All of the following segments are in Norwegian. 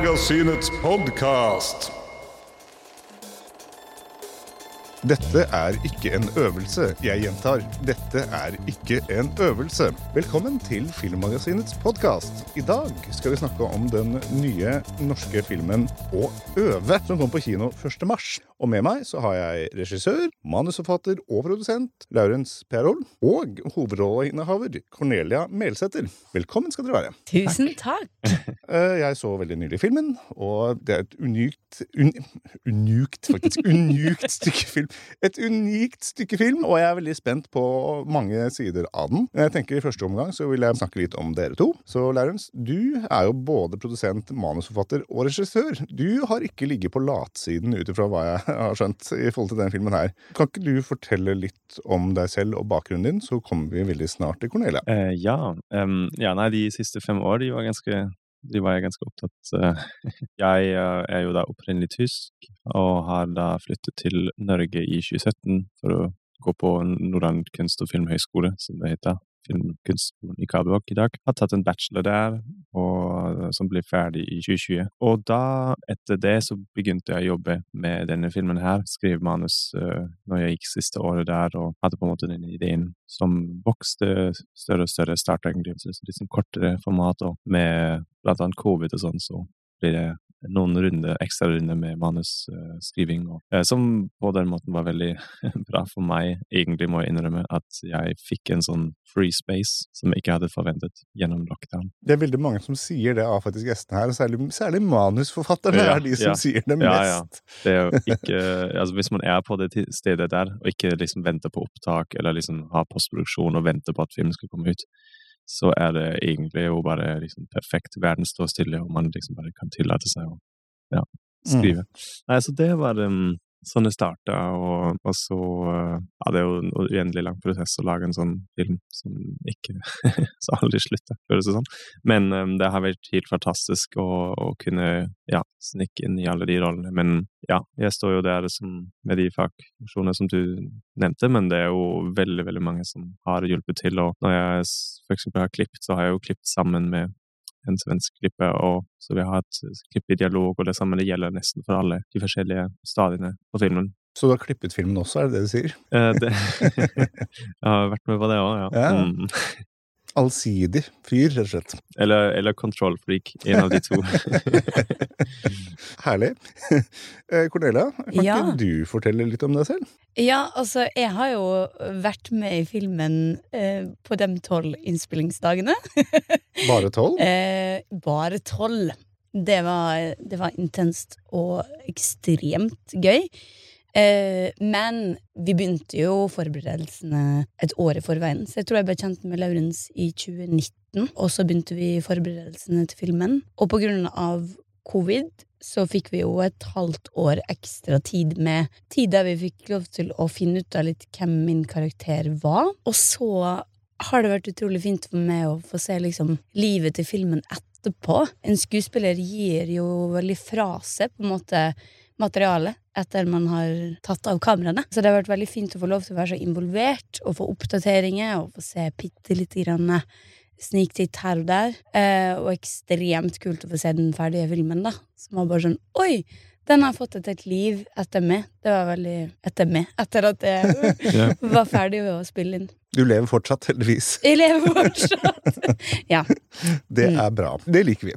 Filmmagasinets podkast. Dette er ikke en øvelse. Jeg gjentar, dette er ikke en øvelse. Velkommen til Filmmagasinets podkast. I dag skal vi snakke om den nye norske filmen Å øve, som kom på kino 1. mars. Og med meg så har jeg regissør, manusforfatter og produsent Laurens Perholm og hovedrolleinnehaver Cornelia Melsæter. Velkommen skal dere være. Tusen takk. Eh, Jeg så veldig nylig filmen, og det er et unikt un, Unikt, faktisk. Unikt stykke film. Et unikt stykke film, og jeg er veldig spent på mange sider av den. Jeg tenker I første omgang så vil jeg snakke litt om dere to. Så Laurens, du er jo både produsent, manusforfatter og regissør. Du har ikke ligget på latsiden ut ifra hva jeg har skjønt i forhold til denne filmen her. Kan ikke du fortelle litt om deg selv og bakgrunnen din, så kommer vi veldig snart til Cornelia. Eh, ja. Um, ja, nei, de siste fem år de var ganske de var jeg ganske opptatt eh, Jeg eh, er jo da opprinnelig tysk, og har da flyttet til Norge i 2017 for å gå på Nordland kunst- og filmhøgskole, som det heter. Filmkunstskolen i Kabelvåg i dag. Har tatt en bachelor der, og, som blir ferdig i 2020. Og da, etter det, så begynte jeg å jobbe med denne filmen her. Skrev manus uh, når jeg gikk siste året der, og hadde på en måte den ideen som vokste større og større. Starta egentlig litt sånn kortere format, og med blant annet covid og sånn, så blir det noen runde, ekstra runder med manusskriving, uh, eh, som på den måten var veldig bra for meg. Egentlig må jeg innrømme at jeg fikk en sånn free space som jeg ikke hadde forventet gjennom lockdown. Det er veldig mange som sier det av faktisk gjestene her, og særlig, særlig manusforfatterne Ja, er de som ja. sier det Ja, ja. Det ikke, altså Hvis man er på det stedet der, og ikke liksom venter på opptak, eller liksom har postproduksjon og venter på at filmen skal komme ut, så er det egentlig jo bare liksom perfekt. Verden står stille, og man liksom bare kan tillate seg å ja, skrive. Nei, så det var um, sånn det starta, og, og så Ja, det er jo en uendelig lang prosess å lage en sånn film som ikke Så aldri slutter, føles det sånn. Men um, det har vært helt fantastisk å, å kunne ja, snikke inn i alle de rollene. Men ja, jeg står jo der som, med de fagfunksjonene som du nevnte, men det er jo veldig, veldig mange som har hjulpet til. Og når jeg f.eks. har klippet, så har jeg jo klippet sammen med en svensk klippe, og så vi har hatt klipp i dialog, og det samme det gjelder nesten for alle de forskjellige stadiene på filmen. Så du har klippet filmen også, er det det du sier? Eh, det, jeg har vært med på det òg, ja. Ja. Mm. Allsidig fyr, rett og slett. Eller, eller kontrollfreak. En av de to. Herlig. Eh, Cornelia, kan Ja. ikke du fortelle litt om deg selv? Ja, altså, jeg har jo vært med i filmen eh, på de tolv innspillingsdagene. Bare tolv? Eh, bare tolv. Det var, det var intenst og ekstremt gøy. Eh, men vi begynte jo forberedelsene et år i forveien, så jeg tror jeg ble kjent med Laurens i 2019. Og så begynte vi forberedelsene til filmen. Og på grunn av covid så fikk vi jo et halvt år ekstra tid med tid der vi fikk lov til å finne ut av litt hvem min karakter var. Og så har det vært utrolig fint for meg å få se liksom livet til filmen etterpå. En skuespiller gir jo veldig fra seg på en måte materialet etter man har tatt av kameraene. Så det har vært veldig fint å få lov til å være så involvert og få oppdateringer og få se bitte lite grann sniktitt her og der. Eh, og ekstremt kult å få se den ferdige filmen, da. Som var bare sånn Oi! Den har fått et helt liv etter meg. Det var veldig etter meg. Etter at jeg Ja. var ferdig med å spille inn. Du lever fortsatt, heldigvis. Jeg lever fortsatt! ja. Det Mm. er bra. Det liker vi.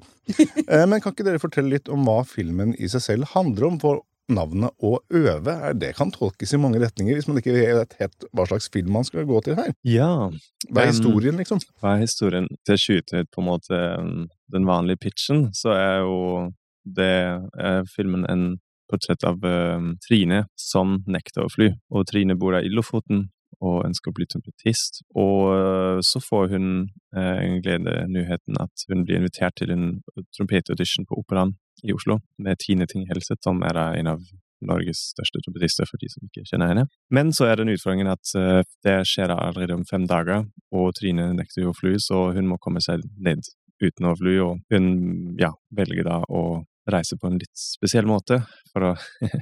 Eh, Men kan ikke dere fortelle litt om hva filmen i seg selv handler om? For navnet Å øve, er- det kan tolkes i mange retninger hvis man ikke vet helt hva slags film man skal gå til her. Ja, Hva er historien, liksom? hva er historien? Til å skyte ut på en måte um, den vanlige pitchen, så er jo det er filmen en portrett av um, Trine som nekter å fly. Og Trine bor i Lofoten og ønsker å bli trompetist. Og uh, så får hun en gledenyheten at hun blir invitert til en trompetaudition på Operaen i Oslo med Tine Ting Helseth, som er en av Norges største trompetister, for de som ikke kjenner henne. Men så er den utfordringen at uh, det skjer allerede om fem dager, og Trine nekter å fly, så hun må komme seg ned uten å fly, og hun ja, velger da å reise på en litt spesiell måte for å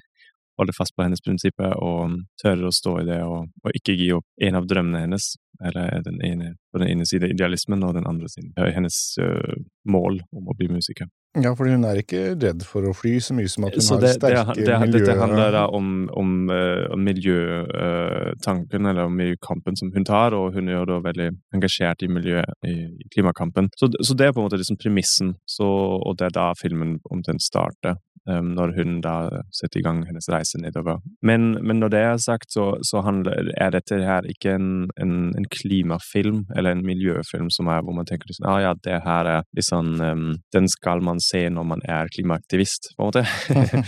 holde fast på hennes prinsipper og tørre å stå i det og, og ikke gi opp en av drømmene hennes. Eller den ene, på den ene side idealismen, og den andre siden hennes uh, mål om å bli musiker. Ja, for hun er ikke redd for å fly så mye som at hun Så har det, det, sterke det, miljø... dette handler da om, om, eh, om miljøtanken, eller om miljøkampen som hun tar, og hun er jo da veldig engasjert i miljøet, i, i klimakampen. Så, så det er på en måte liksom premissen, så, og det er da filmen omtrent starter. Um, når hun da setter i gang hennes reise nedover. Men, men når det er sagt, så, så handler, er dette her ikke en, en, en, klimafilm eller en miljøfilm som er hvor man tenker liksom, ah, ja, det her er liksom um, Den skal man se når man er klimaaktivist, på en måte.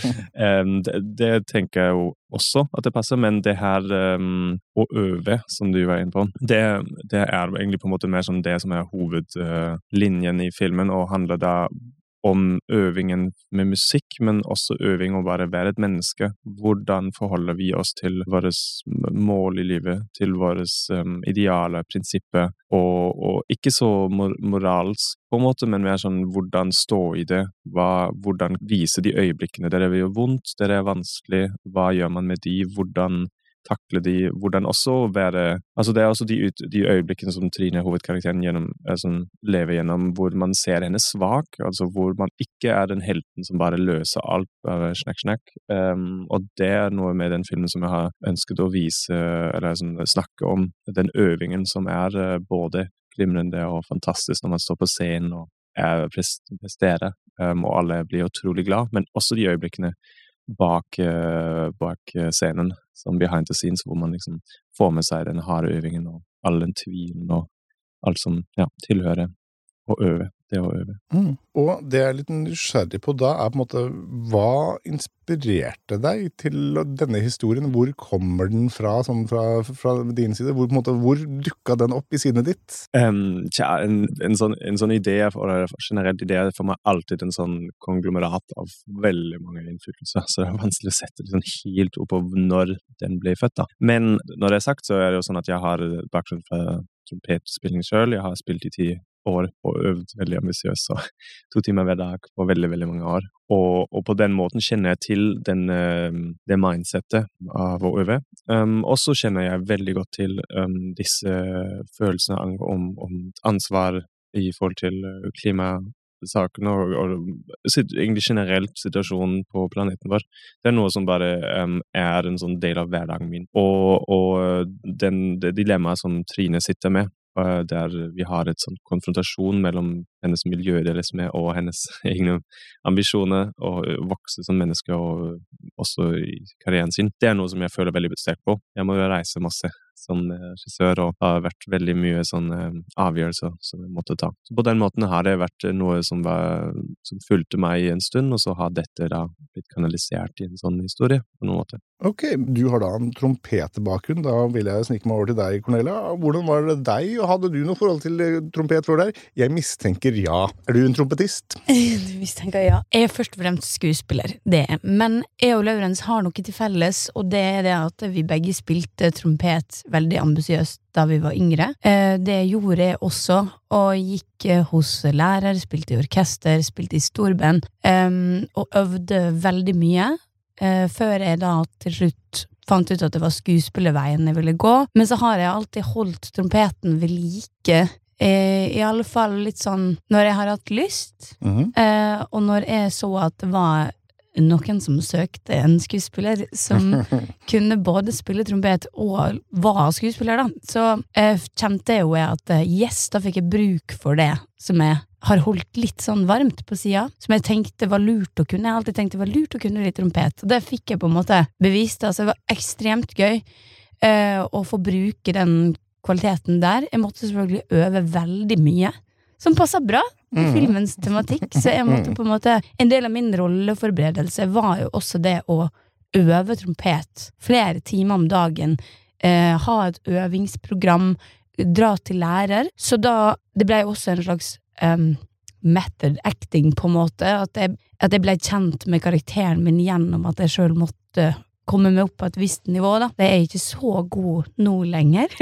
det, det, tenker jeg jo også at det passer, men det her um, å øve, som du var inne på, det, det, er egentlig på en måte mer som det som er hovedlinjen i filmen, og handler da om øvingen med musikk, men også øving å bare være et menneske. Hvordan forholder vi oss til våre mål i livet, til våre um, idealer, prinsipper, og, og, ikke så moralsk på en måte, men mer sånn hvordan stå i det, hva, hvordan vise de øyeblikkene? Der det gjør vondt, der det er vanskelig, hva gjør man med de, hvordan takle de, hvordan også være Altså, det er også de, de øyeblikkene som Trine, hovedkarakteren, gjennom, altså, lever gjennom, hvor man ser henne svak, altså hvor man ikke er den helten som bare løser alt, bare snakk, snakk. Um, og det er noe med den filmen som jeg har ønsket å vise, eller sånn, snakke om, den øvingen som er uh, både glimrende og fantastisk når man står på scenen og er presterer, um, og alle blir utrolig glad, men også de øyeblikkene bak, uh, bak scenen som behind the scenes, hvor man liksom får med seg den harde øvingen og all den tvilen og alt som ja, tilhører å øve. Det å øve. Mm. Og det jeg er litt nysgjerrig på da, er på en måte hva inspirerte deg til denne historien? Hvor kommer den fra, sånn fra, fra din side? Hvor, på en måte, hvor dukka den opp i sinnet ditt? Um, tja, en, en, sånn, en, sånn, idé, eller generelt idé, er for meg alltid en sånn konglomerat av veldig mange innflytelser, så det er vanskelig å sette liksom helt opp på når den ble født. da. Men når det er sagt, så er det jo sånn at jeg har bakgrunn fra trompetspilling sjøl. Jeg har spilt i ti år og øvd veldig ambisiøst. To timer hver dag på veldig veldig mange år. Og, og, på den måten kjenner jeg til den, ehm, det mindsettet av å øve. Um, og så kjenner jeg veldig godt til um, disse følelsene om, om, ansvar i forhold til eh, klimasakene og, og egentlig generelt situasjonen på planeten vår. Det er noe som bare um, er en sånn del av hverdagen min. Og, og den, det dilemmaet som Trine sitter med, der vi har et sånn konfrontasjon mellom hennes miljøidealisme og hennes egne ambisjoner, og vokse som menneske og også i karrieren sin. Det er noe som jeg føler veldig sterkt på. Jeg må jo reise masse som regissør, og har vært veldig mye sånne avgjørelser som jeg måtte ta. Så på den måten har det vært noe som, var, som fulgte meg i en stund, og så har dette da blitt kanalisert i en sånn historie på noen måte. Ok, du har da en trompetbakgrunn. Da vil jeg snike meg over til deg, Cornelia. Hvordan var det deg? Hadde du noe forhold til eh, trompet før der? Jeg mistenker ja. Er du en trompetist? Du mistenker ja. Jeg er først og fremst skuespiller, det. Men jeg og Laurens har noe til felles, og det er det at vi begge spilte trompet veldig ambisiøst da vi var yngre. Eh, det gjorde jeg også, og gikk eh, hos lærer, spilte i orkester, spilte i storband, og øvde veldig mye. Eh, før jeg da til slutt fant ut at det var skuespillerveien jeg ville gå. Men så har jeg alltid holdt trompeten ved like. Eh, I alle fall litt sånn når jeg har hatt lyst, mm -hmm. eh, og når jeg så at det var noen som søkte en skuespiller som kunne både spille trompet og var skuespiller, da. Så eh, kjente jeg jo at eh, yes, da fikk jeg bruk for det som jeg har holdt litt sånn varmt på sida, som jeg tenkte var lurt å kunne. Jeg har alltid tenkt det var lurt å kunne litt trompet, og det fikk jeg på en måte bevist. Altså, det var ekstremt gøy eh, å få bruke den kvaliteten der. Jeg måtte selvfølgelig øve veldig mye, som passa bra i mm. filmens tematikk, så jeg måtte på en måte En del av min rolleforberedelse var jo også det å øve trompet flere timer om dagen, eh, ha et øvingsprogram, dra til lærer. Så da Det blei også en slags um, method acting, på en måte. At jeg, at jeg ble kjent med karakteren min gjennom at jeg sjøl måtte komme meg opp på et visst nivå, da. Det er ikke så god nå lenger.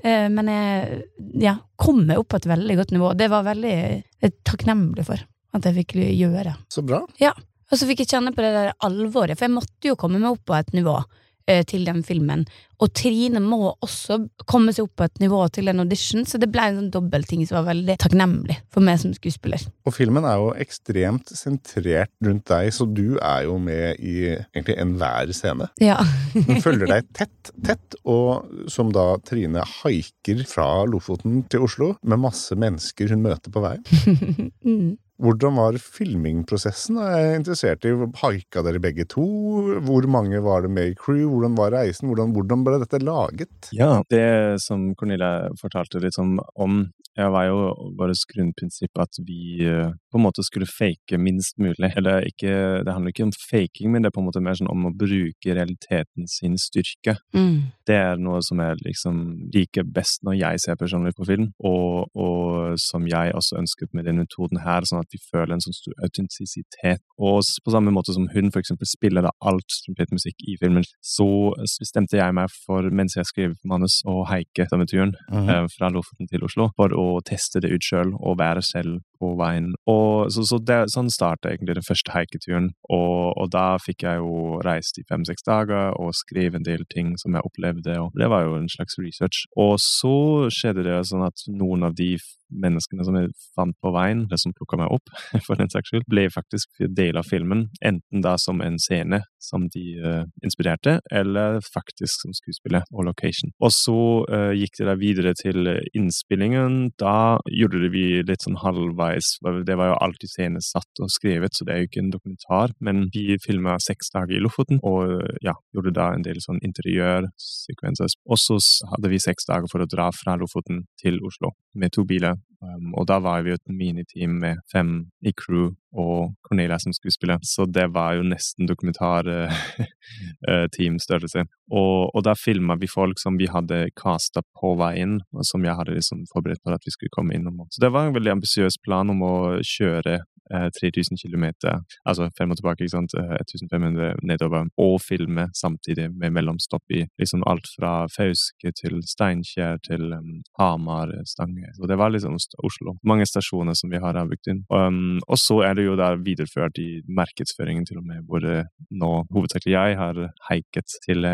Eh, men jeg ja, kom meg opp på et veldig godt nivå. Det var veldig jeg takknemlig for at jeg fikk gjøre. Så bra. Ja. Og så fikk jeg kjenne på det der alvoret, for jeg måtte jo komme meg opp på et nivå. Eh, til den filmen. Og Trine må også komme seg opp på et nivå til en audition, så det ble en sånn dobbeltting som var veldig takknemlig for meg som skuespiller. Og filmen er jo ekstremt sentrert rundt deg, så du er jo med i egentlig enhver scene. Ja. Hun følger deg tett, tett, og som da Trine haiker fra Lofoten til Oslo med masse mennesker hun møter på veien. mm. Hvordan var filmingprosessen? Jeg er interessert i Haika dere begge to? Hvor mange var det med i crew? Hvordan var reisen? Hvordan, hvordan ble dette laget? Ja, det som Cornelia fortalte litt om, om jeg var jo vårt grunnprinsipp at vi uh, på en måte skulle fake minst mulig. Eller ikke, det handler ikke om faking, men det er på en måte mer sånn om å bruke realiteten sin styrke. Mm. Det er noe som jeg liksom liker best når jeg ser personlig på film, og, og som jeg også ønsket med den metoden her, sånn at vi føler en sånn stor autentisitet. Og på samme måte som hun for eksempel spiller da alt trompetmusikk i filmen, så bestemte jeg meg for, mens jeg skrev manus, å haike denne turen mm uh, fra Lofoten til Oslo, for å teste det ut sjøl og være selv på veien. Og, så, så det, sånn starta egentlig den første haiketuren, og, og, da fikk jeg jo reist i fem-seks dager og skrev en del ting som jeg opplevde, og det var jo en slags research. Og så skjedde det sånn at noen av de menneskene som jeg fant på veien, det som plukka meg opp, for den saks skyld, ble faktisk del av filmen. Enten da som en scene som de uh, inspirerte, eller faktisk som skuespiller og location. Og så uh, gikk det da videre til innspillingen. Da gjorde vi litt sånn halvveis Det var jo alltid iscenesatt og skrevet, så det er jo ikke en dokumentar. Men vi filma seks dager i Lofoten, og ja, gjorde da en del sånn interiørsekvenser. Og så hadde vi seks dager for å dra fra Lofoten til Oslo med to biler Um, og da var vi jo et miniteam med fem i crew og Cornelia som skuespiller, så det var jo nesten dokumentarteamstørrelse. Uh, og, og da filma vi folk som vi hadde casta på veien, og som jeg hadde liksom forberedt på at vi skulle komme innom. Så det var en veldig ambisiøs plan om å kjøre 3000 eh, km, altså frem og tilbake, ikke sant, 1500 eh, nedover, og filme samtidig med mellomstopp i liksom alt fra Fauske til Steinkjer til um, Hamar, Stange. Så det var liksom Oslo. Mange stasjoner som vi har bygd inn. Um, og så er det jo der videreført i markedsføringen til og med, hvor nå hovedsakelig jeg har haiket til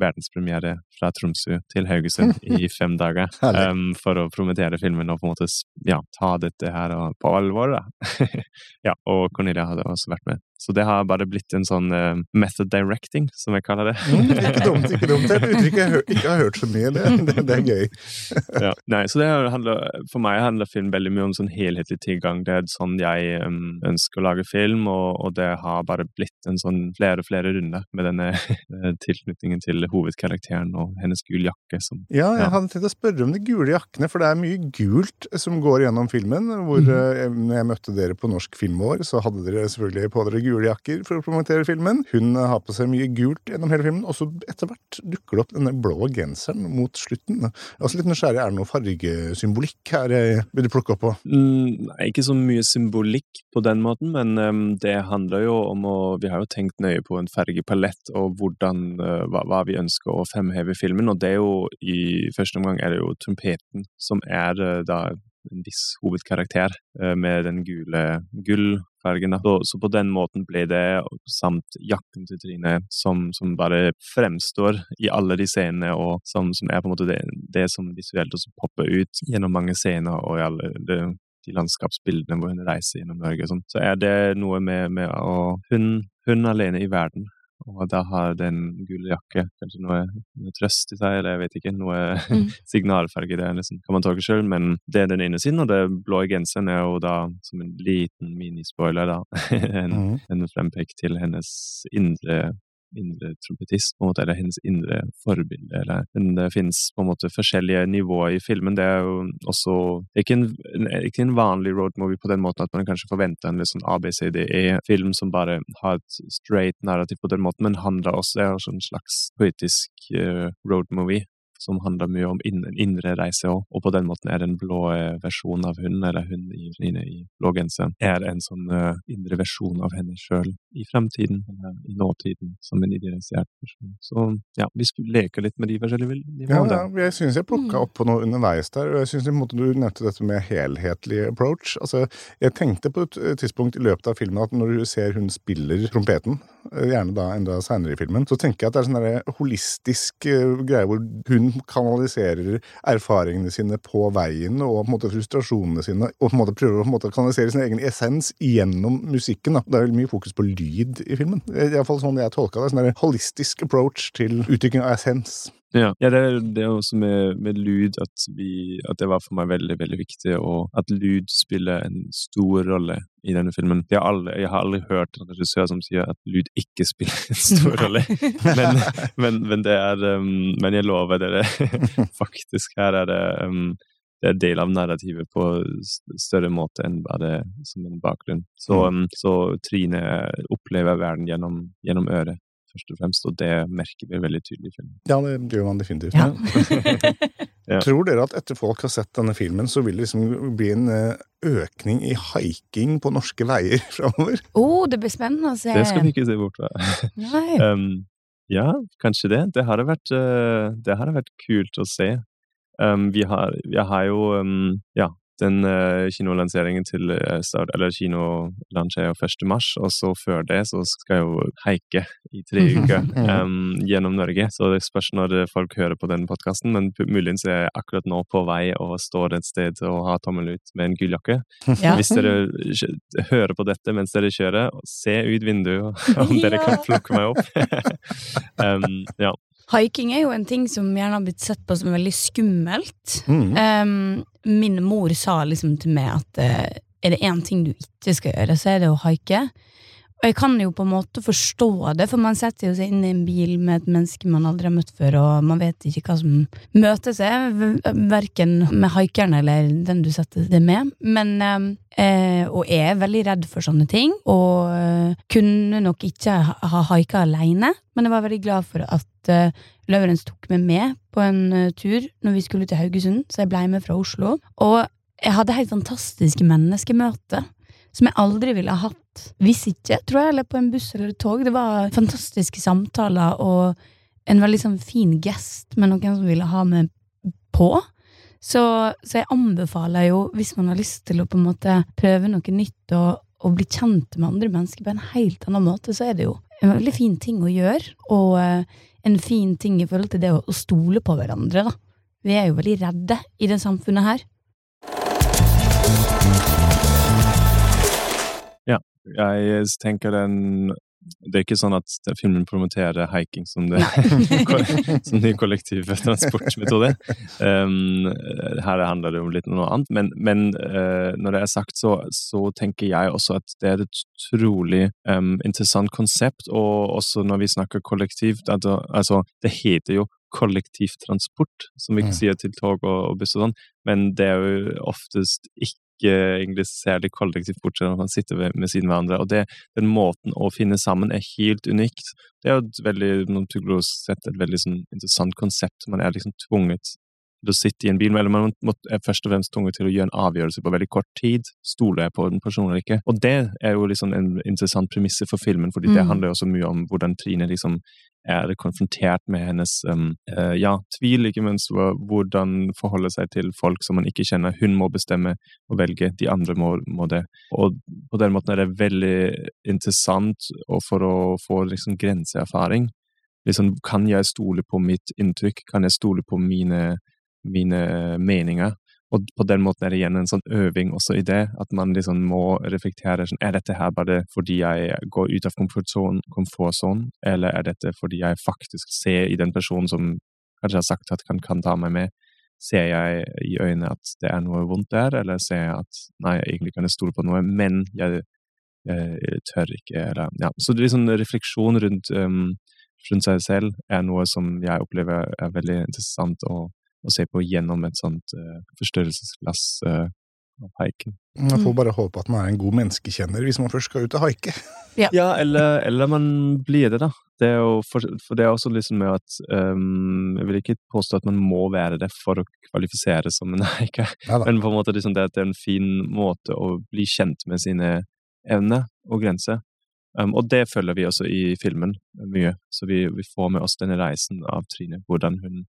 verdenspremiere fra Tromsø til Haugesund i fem dager um, for å promotere filmen og på en måte ja, ta dette her på alvor. da. ja, og Cornelia hadde også vært med. Så det har bare blitt en sånn uh, method directing, som jeg kaller det. mm, ikke dumt, ikke dumt. Det er et uttrykk jeg ikke har hørt så mye. Det, det, det er gøy. ja, nei, så det handler, For meg handler film veldig mye om sånn helhetlig tilgang. Det er sånn jeg um, ønsker å lage film, og, og, det har bare blitt en sånn flere og flere runder med denne tilknytningen til hovedkarakteren og hennes gule jakke. Som, ja, jeg ja. hadde tenkt å spørre om de gule jakkene, for det er mye gult som går gjennom filmen. hvor mm. uh, når jeg møtte dere på Norsk Filmår, så hadde dere selvfølgelig på dere gule jakker for å promotere filmen. Hun har på seg mye gult gjennom hele filmen, og så etter hvert dukker det opp denne blå genseren mot slutten. Jeg er litt nysgjerrig, er det noe fargesymbolikk her vil plukke opp på? Mm, ikke så mye symbolikk på den måten, men um, det handler jo om å Vi har jo tenkt nøye på en fargepalett og hvordan, uh, hva, hva, vi ønsker å fremheve i filmen, og det er jo i første omgang er det jo trompeten som er uh, da en viss hovedkarakter uh, med den gule gullfargen. Så, på den måten ble det, samt jakken til Trine, som, som bare fremstår i alle de scenene, og som, som, er på en måte det, det som visuelt også popper ut gjennom mange scener og i alle det, de landskapsbildene hvor hun reiser gjennom Norge. Sånn. Så er det noe med, med å hun, hun alene i verden og da har den gule jakke kanskje noe, noe, trøst i seg, eller jeg vet ikke, noe mm. signalfarge. Det liksom, kan man tolke sjøl, men det er den ene siden, og det blå genseren er jo da som en liten minispoiler, da. en, mm. en frempek til hennes indre indre trompetist, på en måte, eller hennes indre forbilde. Eller, men det finnes på en måte forskjellige nivåer i filmen. Det er jo også ikke en, ikke en vanlig roadmovie på den måten at man kanskje forventer en litt sånn ABCDE-film som bare har et straight narrativ på den måten, men handler også om en slags poetisk uh, roadmovie som handler mye om en indre reise òg. Og på den måten er den blå eh, versjonen av hun, eller hun i, i blå genser, er en sånn uh, indre versjon av henne sjøl i fremtiden, eller i nåtiden, som en idealisert person. Så ja, vi leker litt med de forskjellige nivåene. Ja, ja, jeg syns jeg plukka mm. opp på noe underveis der, og jeg syns du nevnte dette med helhetlig approach. Altså, jeg tenkte på et tidspunkt i løpet av filmen at når du ser hun spiller trompeten eh, gjerne da enda seinere i filmen, så tenker jeg at det er sånn derre holistisk uh, greie hvor hun kanaliserer erfaringene sine på veien, og på en måte frustrasjonene sine, og på en måte prøver å på en måte kanalisere sin egen essens gjennom musikken. da. Det er veldig mye fokus på lyd i filmen. Iallfall sånn jeg tolka det. Sånn der holistisk approach til utvikling av essens. Ja, ja det, det er også med, med lyd at, vi, at, det var for meg veldig veldig viktig, og at lyd spiller en stor rolle i denne filmen. Jeg har aldri, jeg har aldri hørt en regissør som sier at lyd ikke spiller en stor rolle, men, men, men, det er um, Men jeg lover dere, faktisk, her er det um, det er del av narrativet på større måte enn bare som en bakgrunn. Så, mm. så Trine opplever verden gjennom, gjennom øret først og fremst, og det merker vi veldig tydelig i filmen. Ja, det gjør man definitivt. Ja. ja. Tror dere at etter folk har sett denne filmen, så vil det liksom bli en eh, økning i haiking på norske veier framover? Oh, det blir spennende å se. Det skal vi ikke se bort fra. um, ja, kanskje det. Det hadde vært, uh, det hadde vært kult å se. Um, vi har, jeg har jo um, ja, den uh, kinolanseringen til uh, start, eller kinolansjer jo 1. mars, og så før det så skal jeg jo haike i tre uker um, gjennom Norge. Så det spørs når folk hører på den podkasten, men muligens er jeg akkurat nå på vei og står et sted og har tommel ut med en gul jakke. Ja. Hvis dere hører på dette mens dere kjører, se ut vinduet om dere kan plukke meg opp. um, ja. Haiking er jo en ting som gjerne har blitt sett på som veldig skummelt. Mm. Um, min mor sa liksom til meg at uh, er det én ting du ikke skal gjøre, så er det å haike. Og jeg kan jo på en måte forstå det, for man setter jo seg inn i en bil med et menneske man aldri har møtt før, og man vet ikke hva som møter seg, verken med haikeren eller den du setter det med. Men, eh, og jeg er veldig redd for sånne ting, og eh, kunne nok ikke ha haika aleine, men jeg var veldig glad for at eh, Løverens tok meg med på en uh, tur når vi skulle til Haugesund, så jeg blei med fra Oslo. Og jeg hadde helt fantastiske menneskemøter som jeg aldri ville ha hatt hvis ikke, tror jeg, eller på en buss eller et tog. Det var fantastiske samtaler og en veldig sånn fin gest med noen som ville ha meg på. Så, så, jeg anbefaler jo, hvis man har lyst til å på en måte prøve noe nytt og, og bli kjent med andre mennesker på en helt annen måte, så er det jo en veldig fin ting å gjøre. Og uh, en fin ting i forhold til det å, å stole på hverandre, da. Vi er jo veldig redde i det samfunnet her. Jeg tenker den det er ikke sånn at filmen promoterer hiking som, det, som ny kollektivtransportmetode. Um, her handler det om litt noe annet. Men, men uh, når det er sagt, så, så, tenker jeg også at det er et utrolig um, interessant konsept. Og også når vi snakker kollektivt at, altså Det heter jo kollektivtransport, som vi sier til tog og, og buss og sånn, men det er jo oftest ikke ikke egentlig særlig kollektivt bortsett fra at man sitter ved, med siden hverandre. Og det, den måten å finne sammen er helt unikt. Det er jo et veldig sett, et veldig sånn, interessant konsept. Man er liksom tvunget til å sitte i en bil, eller man er først og fremst tvunget til å gjøre en avgjørelse på veldig kort tid. Stoler jeg på den personen eller ikke? Og det er jo liksom en interessant premisse for filmen, fordi mm. det handler jo også mye om hvordan Trine liksom er konfrontert med hennes um, ja, tvil, ikke minst hvordan forholde seg til folk som man ikke kjenner. Hun må bestemme og velge, de andre må, må det. Og på den måten er det veldig interessant for å få liksom, grenseerfaring. Liksom, kan jeg stole på mitt inntrykk? Kan jeg stole på mine, mine meninger? Og på den måten er det igjen en sånn øving også i det, at man liksom må reflektere sånn, er dette her bare fordi jeg går ut av komfortsonen, eller er dette fordi jeg faktisk ser i den personen som kanskje har sagt at kan, kan ta meg med, ser jeg i øynene at det er noe vondt der, eller ser jeg at nei, jeg egentlig kan jeg stole på noe, men jeg, jeg tør ikke, eller ja. Så det er liksom refleksjon rundt, um, rundt seg selv er noe som jeg opplever er veldig interessant og å se på gjennom et sånt uh, forstørrelsesglass uh, av haiken. Man får mm. bare håpe at man er en god menneskekjenner hvis man først skal ut og haike. Ja, ja eller, eller, man blir det, da. Det er jo for, for, det er også liksom med at um, Jeg vil ikke påstå at man må være det for å kvalifisere som en haiker, ja, men på en måte liksom det at det er en fin måte å bli kjent med sine evner og grenser. Um, og det følger vi også i filmen mye, så vi, vi får med oss denne reisen av Trine, hvordan hun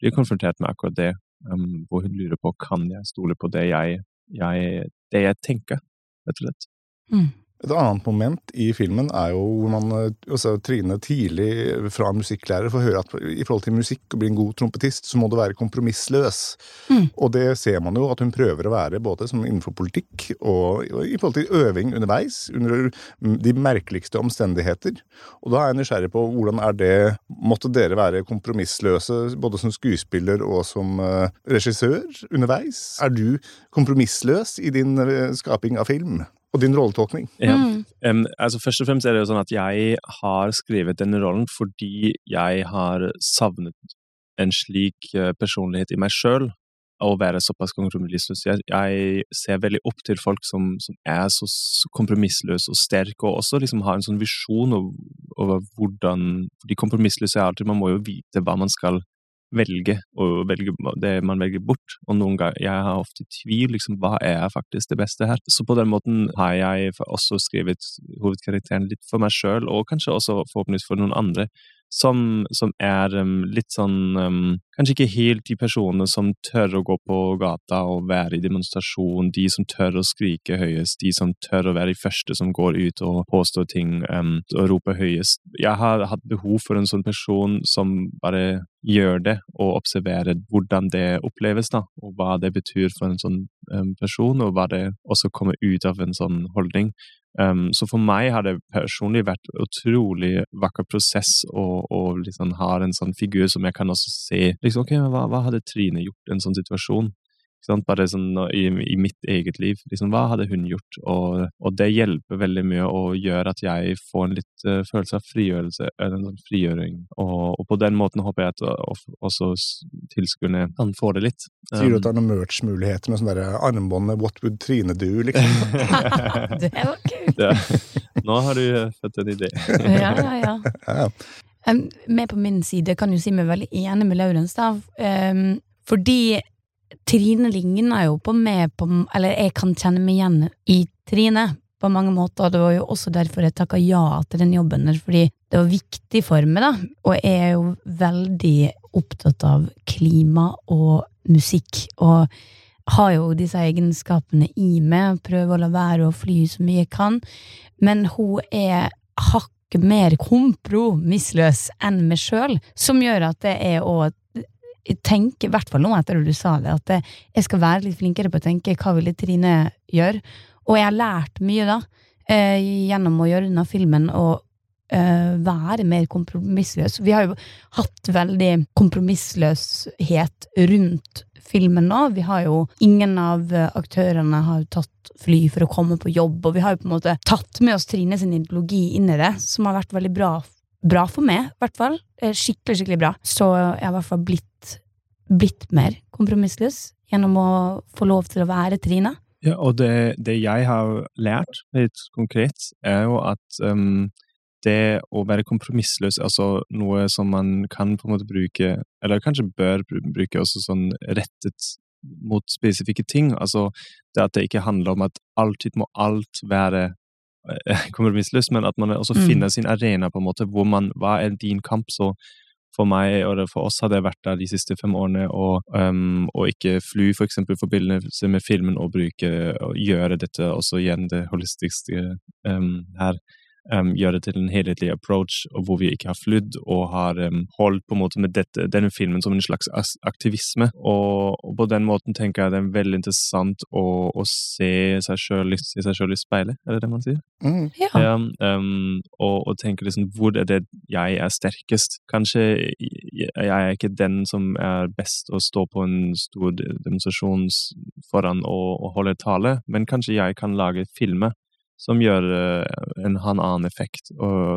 blir konfrontert med akkurat det, um, hvor hun lurer på kan jeg stole på det jeg, jeg, det jeg tenker, rett og slett. Mm. Et annet moment i filmen er jo hvor man altså, Trine tidlig fra musikklærer får høre at i forhold til musikk og bli en god trompetist, så må du være kompromissløs. Mm. Og det ser man jo at hun prøver å være både innenfor politikk og, og, i forhold til øving underveis, under de merkeligste omstendigheter. Og da er jeg nysgjerrig på hvordan er det Måtte dere være kompromissløse både som skuespiller og som uh, regissør underveis? Er du kompromissløs i din uh, skaping av film? Og din rolletolkning. Ja. Mm. Um, altså Først og fremst er det jo sånn at jeg har skrevet denne rollen fordi jeg har savnet en slik uh, personlighet i meg sjøl. Å være såpass kompromissløs. Jeg, jeg, ser veldig opp til folk som, som er så, så kompromissløse og sterke, og også liksom har en sånn visjon over, over hvordan De kompromissløse er alltid Man må jo vite hva man skal velge, og velge det man velger bort. Og noen ganger jeg har ofte tvil liksom, hva er faktisk det beste her. Så på den måten har jeg også skrevet hovedkarakteren litt for meg sjøl, og kanskje også forhåpentligvis for noen andre som, som er um, litt sånn um, Kanskje ikke helt de personene som tør å gå på gata og være i demonstrasjon, de som tør å skrike høyest, de som tør å være de første som går ut og påstår ting um, og roper høyest. Jeg har hatt behov for en sånn person som bare gjør det, og observerer hvordan det oppleves, da, og hva det betyr for en sånn um, person, og hva det også kommer ut av en sånn holdning. Um, så for meg har det personlig vært utrolig vakker prosess å liksom ha en sånn figur som jeg kan også se liksom, ok, hva, hva hadde Trine gjort i en sånn situasjon? Bare sånn i, i, mitt eget liv. Liksom, hva hadde hun gjort? Og, og, det hjelper veldig mye og gjør at jeg får en litt uh, følelse av frigjørelse, en sånn frigjøring. Og, og, på den måten håper jeg at også tilskuerne kan få det litt. Sier du at det er noen merch-muligheter med sånn armbånd med 'What would Trine do', liksom? det var kult! Ja. Nå har du fått en idé. ja, ja, ja. ja. Um, med på min side kan jo si meg veldig enig med Laurens, da. Um, fordi Trine ligner jo på meg på Eller jeg kan kjenne meg igjen i Trine på mange måter, og det var jo også derfor jeg takka ja til den jobben, fordi det var viktig for meg, da. Og jeg er jo veldig opptatt av klima og musikk, og har jo disse egenskapene i meg, prøver å la være å fly så mye jeg kan, men hun er hakket mer kompromissløs enn meg sjøl, som gjør at det er å tenke, i hvert fall nå etter at du sa det, at jeg skal være litt flinkere på å tenke hva ville Trine gjøre? Og jeg har lært mye da, eh, gjennom å gjøre unna filmen, og eh, være mer kompromissløs. Vi har jo hatt veldig kompromissløshet rundt filmen nå. Vi har jo Ingen av aktørene har tatt fly for å komme på jobb, og vi har jo på en måte tatt med oss Trine sin ideologi inn i det, som har vært veldig bra bra for meg, i hvert fall. Eh, skikkelig, skikkelig bra. Så jeg har i hvert fall blitt, blitt mer kompromissløs gjennom å få lov til å være Trine. Ja, og det, det jeg har lært, litt konkret, er jo at um, det å være kompromissløs, altså noe som man kan på en måte bruke, eller kanskje bør bruke også sånn rettet mot spesifikke ting. Altså det at det ikke handler om at alltid må alt være kompromissløs, men at man også mm. finner sin arena, på en måte, hvor man Hva er din kamp? Så for meg og for oss har det vært der de siste fem årene å um, ikke fly for eksempel forbindelse med filmen og bruke og gjøre dette også igjen det holistiske um, her um, gjøre det til en helhetlig approach, og hvor vi ikke har flydd og har um, holdt på en måte med dette, denne filmen som en slags aktivisme. Og, og, på den måten tenker jeg det er veldig interessant å, å se seg sjøl i speilet, er det det man sier? Mm. Ja. ja um, og, og, tenke liksom hvor er det jeg er sterkest? Kanskje jeg er ikke den som er best å stå på en stor demonstrasjon foran og, og holde tale, men kanskje jeg kan lage filmer som gjør uh, en, annen effekt.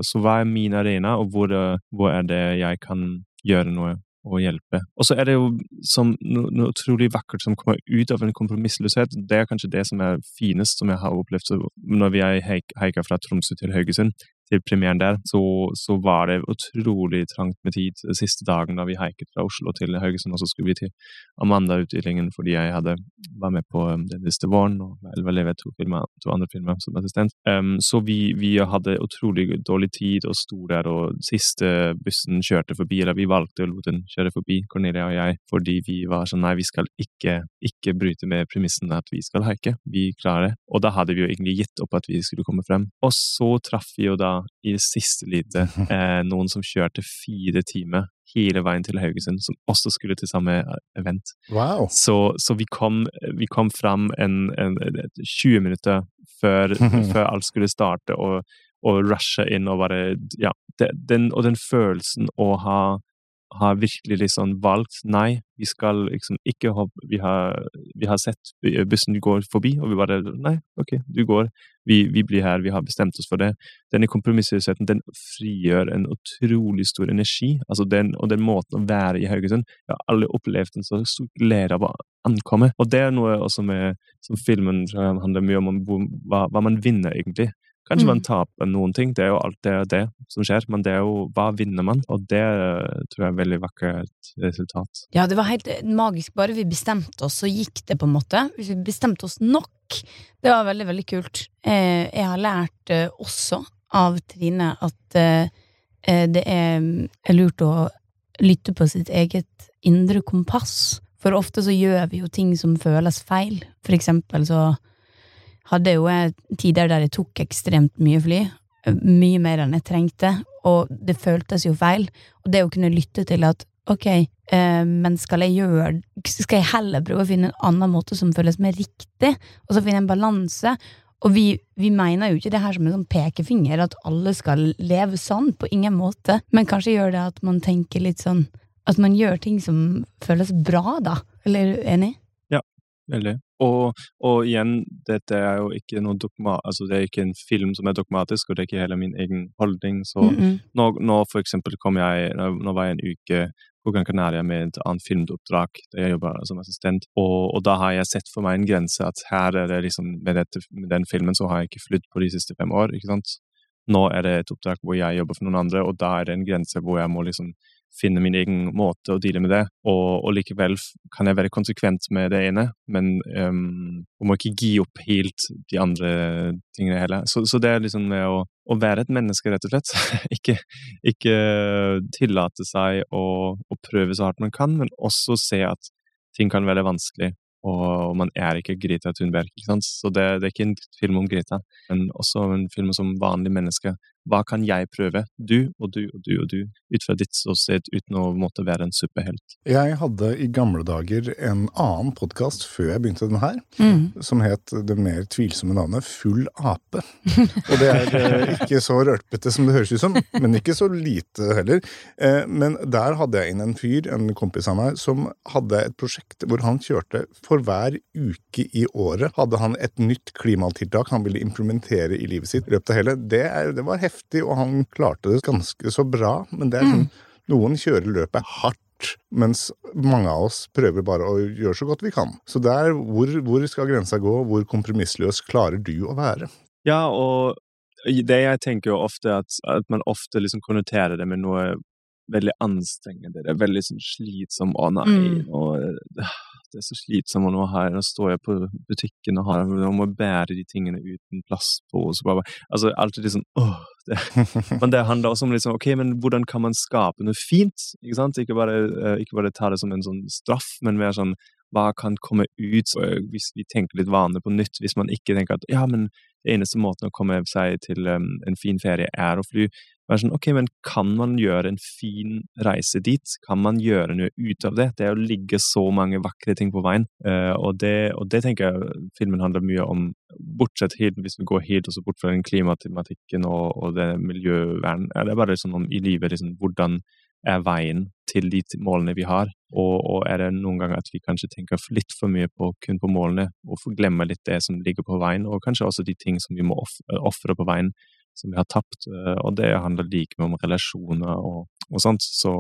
Så hva er min arena, og hvor, hvor, er det jeg kan gjøre noe og hjelpe? Og så er det jo som noe, utrolig vakkert som kommer ut av en kompromissløshet. Det er kanskje det som er finest, som jeg har opplevd når vi har heika fra Tromsø til Haugesund. Til premieren der, så, så, var det utrolig trangt med tid siste dagen da vi haiket fra Oslo til Haugesund. Og så skulle vi til Amanda-utdelingen fordi jeg hadde, var med på um, Den siste våren og Elva Leve to, filmer, to andre filmer som assistent. Um, så vi, vi, hadde utrolig dårlig tid og sto der, og siste bussen kjørte forbi, eller vi valgte å la den kjøre forbi, Cornelia og jeg, fordi vi var sånn nei, vi skal ikke, ikke bryte med premissen at vi skal haike. Vi klarer det. Og da hadde vi jo egentlig gitt opp at vi skulle komme frem. Og så traff vi jo da i det siste lite eh, noen som kjørte fire timer hele veien til Haugesund, som også skulle til samme eh, event. Wow. Så, så vi, kom, vi kom fram en, en, 20 minutter før, før, alt skulle starte, og, og rushe inn og bare Ja, den, og den følelsen å ha har virkelig liksom valgt nei, vi skal liksom ikke hoppe vi har, vi har sett bussen går forbi, og vi bare nei, ok, du går, vi, vi blir her, vi har bestemt oss for det. Denne kompromissløsheten den frigjør en utrolig stor energi, altså den, og den måten å være i Haugesund Jeg har aldri opplevd en så stor glede av å ankomme, og det er noe også med, som filmen handler mye om hva, hva man vinner, egentlig. Kanskje mm. man taper noen ting, det er jo alt det, det, som skjer, men det er jo hva vinner man, og det tror jeg er veldig vakkert resultat. Ja, det var helt magisk. Bare vi bestemte oss, så gikk det, på en måte. Hvis vi bestemte oss nok. Det var veldig, veldig kult. Eh, jeg har lært eh, også av Trine at eh, det er lurt å lytte på sitt eget indre kompass. For ofte så gjør vi jo ting som føles feil. For eksempel så hadde jo jeg tider der jeg tok ekstremt mye fly. Mye mer enn jeg trengte, og det føltes jo feil. Og det å kunne lytte til at ok, eh, men skal jeg gjøre Skal jeg heller prøve å finne en annen måte som føles mer riktig, og så finne en balanse? Og vi, vi, mener jo ikke det her som en sånn pekefinger, at alle skal leve sånn, på ingen måte, men kanskje gjør det at man tenker litt sånn At man gjør ting som føles bra, da. Eller er du enig? Ja, Veldig. Og, og, igjen, dette er jo ikke noe dogma, altså det er ikke en film som er dogmatisk, og det er ikke hele min egen holdning. Så mm -hmm. nå, nå, for eksempel kom jeg, nå var jeg en uke på Gran Canaria med et annet filmoppdrag der jeg jobber som assistent, og, og, da har jeg sett for meg en grense at her er det liksom, med, dette, med den filmen så har jeg ikke flydd på de siste fem år, ikke sant. Nå er det et oppdrag hvor jeg jobber for noen andre, og da er det en grense hvor jeg må liksom finne min egen måte å deale med det. Og, og likevel kan jeg være konsekvent med det ene, men um, må ikke gi opp helt de andre tingene heller. Så, så det er liksom med å, å, være et menneske, rett og slett. ikke, ikke tillate seg å, å prøve så hardt man kan, men også se at ting kan være vanskelig og man er ikke Greta Thunberg. ikke sant? Så det, det, er ikke en film om Greta, men også en film som vanlig mennesker hva kan jeg prøve? Du og du og du og du, ut fra ditt ståsted, uten å måtte være en superhelt. Jeg hadde i gamle dager en annen podkast før jeg begynte den her, mm. som het det mer tvilsomme navnet Full ape. Og det er eh, ikke så rølpete som det høres ut som, men ikke så lite heller. Eh, men der hadde jeg inn en fyr, en kompis av meg, som hadde et prosjekt hvor han kjørte for hver uke i året hadde han et nytt klimatiltak han ville implementere i livet sitt i løpet av hele. Det, er, det var heftig heftig, og han klarte det ganske så bra. Men det er sånn, mm. noen kjører løpet hardt, mens mange av oss prøver bare å gjøre så godt vi kan. Så der, hvor, hvor skal grensa gå? Hvor kompromissløs klarer du å være? Ja, og det jeg tenker jo ofte, at, at man ofte liksom konnoterer det med noe veldig anstrengende. Det er veldig sånn slitsom Å nei, mm. og, det er så slitsomt nå her. Nå står jeg på butikken og har, nå må jeg bære de tingene uten plastpose. Altså, alltid liksom åh, det. Men det handler også om liksom, ok, men hvordan kan man skape noe fint? Ikke sant? Ikke bare, uh, ikke bare ta det som en sånn straff, men mer sånn hva kan komme ut hvis vi tenker litt vanlig på nytt? Hvis man ikke tenker at ja, men det eneste måten å komme seg til um, en fin ferie er å fly. Være sånn, ok, men Kan man gjøre en fin reise dit? Kan man gjøre noe ut av det? Det er å ligge så mange vakre ting på veien. Uh, og, det, og, det, tenker jeg filmen handler mye om, bortsett helt, hvis vi går helt også bort fra den klimatematikken og, og det miljøvern. Det er bare sånn om i livet liksom, hvordan er veien til de målene vi har. Og, og, er det noen ganger at vi kanskje tenker litt for mye på, kun på målene, og glemmer litt det som ligger på veien, og kanskje også de ting som vi må ofre på veien som vi har tapt. eh, Og det handler like mye om relasjoner og, og sånt. Så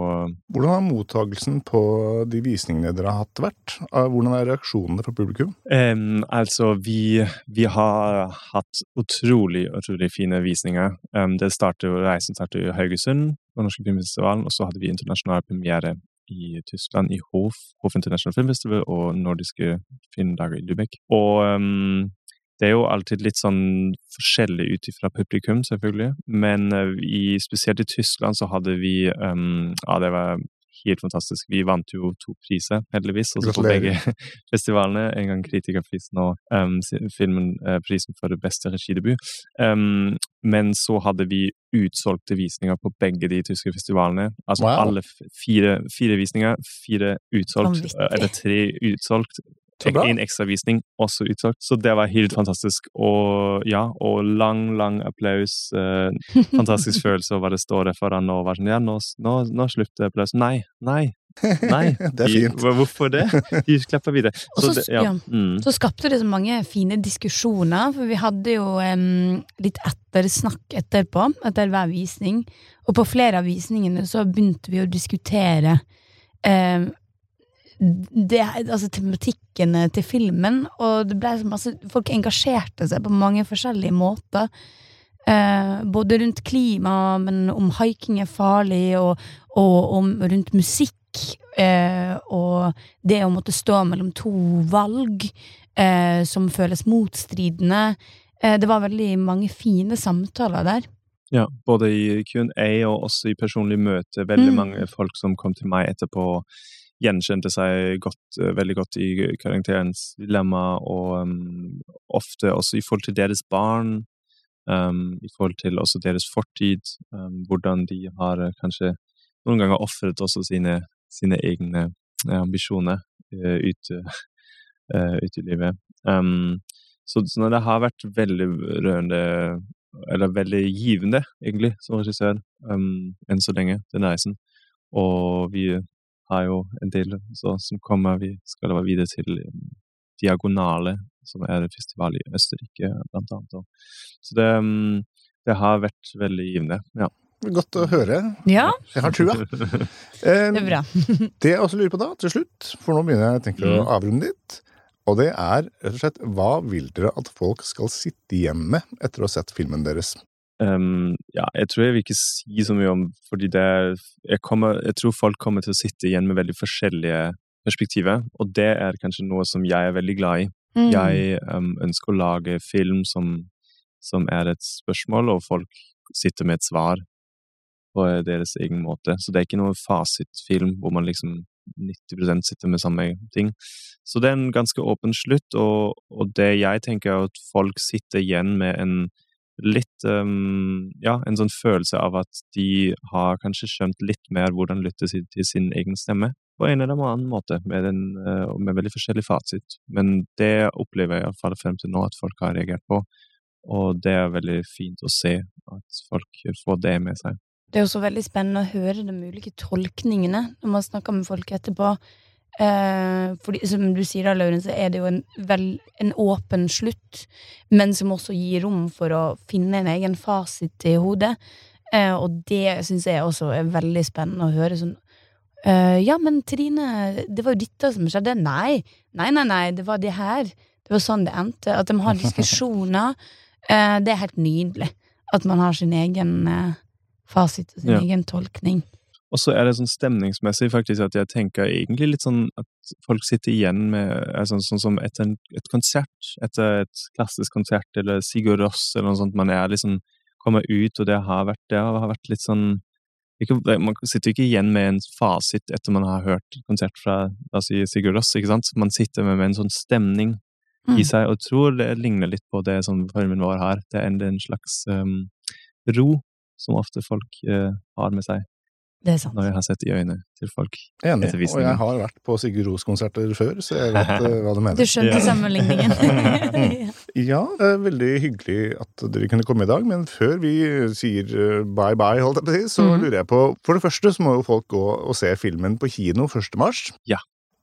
Hvordan har mottagelsen på de visningene dere har hatt, vært? Ah, Hvordan er reaksjonene fra publikum? Um, altså, vi, vi har hatt utrolig, utrolig fine visninger. Um, det startet, jo- reisen startet i Haugesund, på Norske Filmfestivalen, og så hadde vi internasjonal premiere i Tyskland, i Hof, Hof International Film Festival og Nordiske filmdager i Lübeck. Og em, det er jo alltid litt sånn forskjellig ut fra publikum, selvfølgelig. Men eh, i, spesielt i Tyskland så hadde vi um, Ja, det var helt fantastisk. Vi vant jo to priser, heldigvis. Også på begge festivalene. En gang Kritikerprisen og um, filmen, uh, prisen for det beste regidebut. Um, men så hadde vi utsolgte visninger på begge de tyske festivalene. Altså Wow. alle fire, fire visninger, fire utsolgt, eh, eller tre utsolgt. En ekstra visning, også utsolgt. Så det var helt fantastisk. Og ja, og lang, lang applaus. Eh, fantastisk følelse over det står der foran og var sånn Ja, nå, nå, nå slutter applausen. Nei, nei, nei. Det er fint. Hvorfor det? De klapper videre. Så, så- det, ja. Mm. Så skapte det så mange fine diskusjoner, for vi hadde jo um, litt ettersnakk etterpå, etter hver visning. Og på flere av visningene så begynte vi å diskutere em, det, altså tematikkene til filmen, og det ble så masse Folk engasjerte seg på mange forskjellige måter. Eh, både rundt klima, men om haiking er farlig, og, og om rundt musikk. Eh, og det å måtte stå mellom to valg eh, som føles motstridende. Eh, det var veldig mange fine samtaler der. Ja, både i Q&A og også i personlig møte. Veldig Mm. mange folk som kom til meg etterpå, gjenkjente seg godt, eh, veldig godt i karakterens dilemma, og um, ofte også i forhold til deres barn, um, i forhold til også deres fortid, um, hvordan de har eh, kanskje noen ganger ofret også sine, sine egne eh, ambisjoner uh, ut, uh, ut i livet. Um, så, så det har vært veldig rørende eller veldig givende, egentlig, som regissør, um, enn så lenge, den reisen. Og vi har jo en del så, som kommer. Vi skal da videre til um, Diagonale, som er en festival i Østerrike, blant annet. Og, så det, um, det har vært veldig givende, ja. Godt å høre. Ja, Jeg har trua. Eh, det er bra. Det jeg også lurer på da, til slutt, for nå begynner jeg å tenke å Mm. avrunde litt, og det er rett og slett hva vil dere at folk skal sitte igjen med etter å ha sett filmen deres? Um, ja, jeg tror jeg vil ikke si så mye om fordi det jeg, kommer, jeg tror folk kommer til å sitte igjen med veldig forskjellige perspektiver, og det er kanskje noe som jeg er veldig glad i. Mm. Jeg um, ønsker å lage film som, som er et spørsmål, og folk sitter med et svar på deres egen måte. Så det er ikke noen fasitfilm hvor man liksom 90% sitter med samme ting. Så det er en ganske åpen slutt, og, og det jeg tenker er at folk sitter igjen med en litt um, Ja, en sånn følelse av at de har kanskje skjønt litt mer hvordan lytte til sin egen stemme på en eller annen måte, med, en, eh, med veldig forskjellig fasit. Men det opplever jeg iallfall frem til nå at folk har reagert på, og det er veldig fint å se at folk får det med seg. Det er også veldig spennende å høre de ulike tolkningene når man snakker med folk etterpå. Eh, fordi, som du sier da, Lauren, så er det jo en, vel, en åpen slutt, men som også gir rom for å finne en egen fasit i hodet. Eh, og det syns jeg også er veldig spennende å høre. sånn eh, Ja, men Trine, det var jo dette som skjedde. Nei, nei, nei, nei, det var det her. Det var sånn det endte. At de har diskusjoner. Eh, det er helt nydelig. At man har sin egen eh, fasit og sin Ja. egen tolkning. Og så er det sånn stemningsmessig faktisk at jeg tenker egentlig litt sånn at folk sitter igjen med altså, sånn, som etter en, et konsert, etter et klassisk konsert eller Sigurd Ross eller noe sånt, man er liksom kommer ut, og det har vært, det har vært litt sånn ikke, Man sitter ikke igjen med en fasit etter man har hørt konsert fra la oss si, Sigurd Ross, ikke sant? Man sitter med, med en sånn stemning Mm. i seg, og tror det ligner litt på det som formen vår har. Det er en, en slags um, ro som ofte folk uh, har med seg Det er sant. når jeg har sett i øynene til folk. Enig. Og jeg har vært på Sigurd Ros-konserter før, så jeg vet eh, hva du mener. Du skjønte Ja. sammenligningen. Ja, det er veldig hyggelig at dere kunne komme i dag, men før vi sier eh, bye bye, holdt jeg på å si, så Mhm. lurer jeg på For det første så må jo folk gå og se filmen på kino 1. mars. Ja.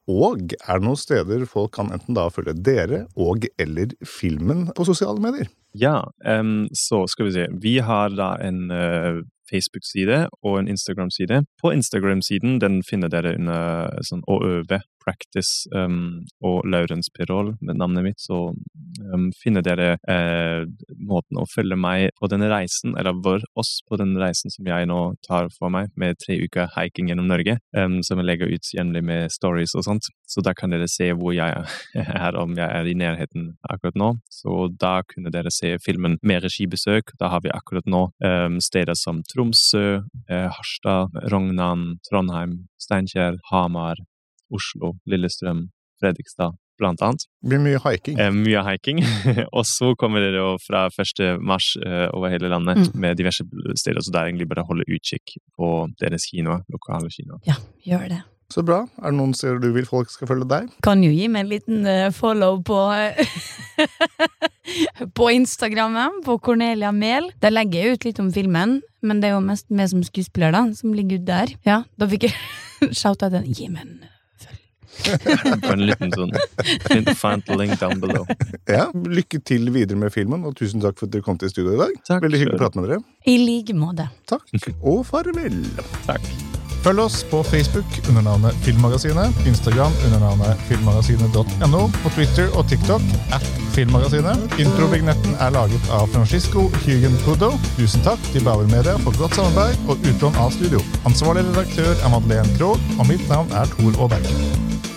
Og er det noen steder folk kan enten da følge dere og eller filmen på sosiale medier? Ja, um, så skal vi se. Vi har da en eh, Facebook-side og en Instagram-side. På Instagram-siden den finner dere under sånn å øve, practice um, og Laurens Pirol med navnet mitt, så um, finner dere eh, måten å følge meg på denne reisen, eller vår, oss på den reisen som jeg nå tar for meg, med tre uker hiking gjennom Norge, um, som jeg legger ut jevnlig med stories og sånt. Så da kan dere se hvor jeg er, om jeg er i nærheten akkurat nå. Så da kunne dere se filmen med regibesøk. Da har vi akkurat nå steder som Tromsø, eh, Harstad, Rognan, Trondheim, Steinkjer, Hamar, Oslo, Lillestrøm, Fredrikstad, blant annet. Det blir mye hiking. Eh, mye hiking. og så kommer dere jo fra 1. mars eh, over hele landet Mm. med diverse steder, så det er egentlig bare å holde utkikk på deres kinoer, lokale kinoer. Ja, gjør det. Så bra. Er det noen steder du vil folk skal følge deg? Kan jo gi meg en liten uh, follow på På Instagrammen, på Cornelia Mehl. Der legger jeg ut litt om filmen, men det er jo mest meg som skuespiller da, som ligger ut der. Ja, da fikk jeg shouta den. Gi meg en På en liten sånn the link down below. Ja, Lykke til videre med filmen, og tusen takk for at dere kom til studio i dag. Takk Veldig hyggelig å prate med dere. I like måte. Takk, og farvel. Takk. Følg oss på Facebook under navnet Filmmagasinet, Instagram under navnet filmmagasinet.no, på Twitter og TikTok at Filmmagasinet. Introvignetten er laget av Francisco Hygen Pudo. Tusen takk til Bauer Media for godt samarbeid og utlån av studio. Ansvarlig redaktør er Madeleine Krogh, og mitt navn er Tor Aaberg.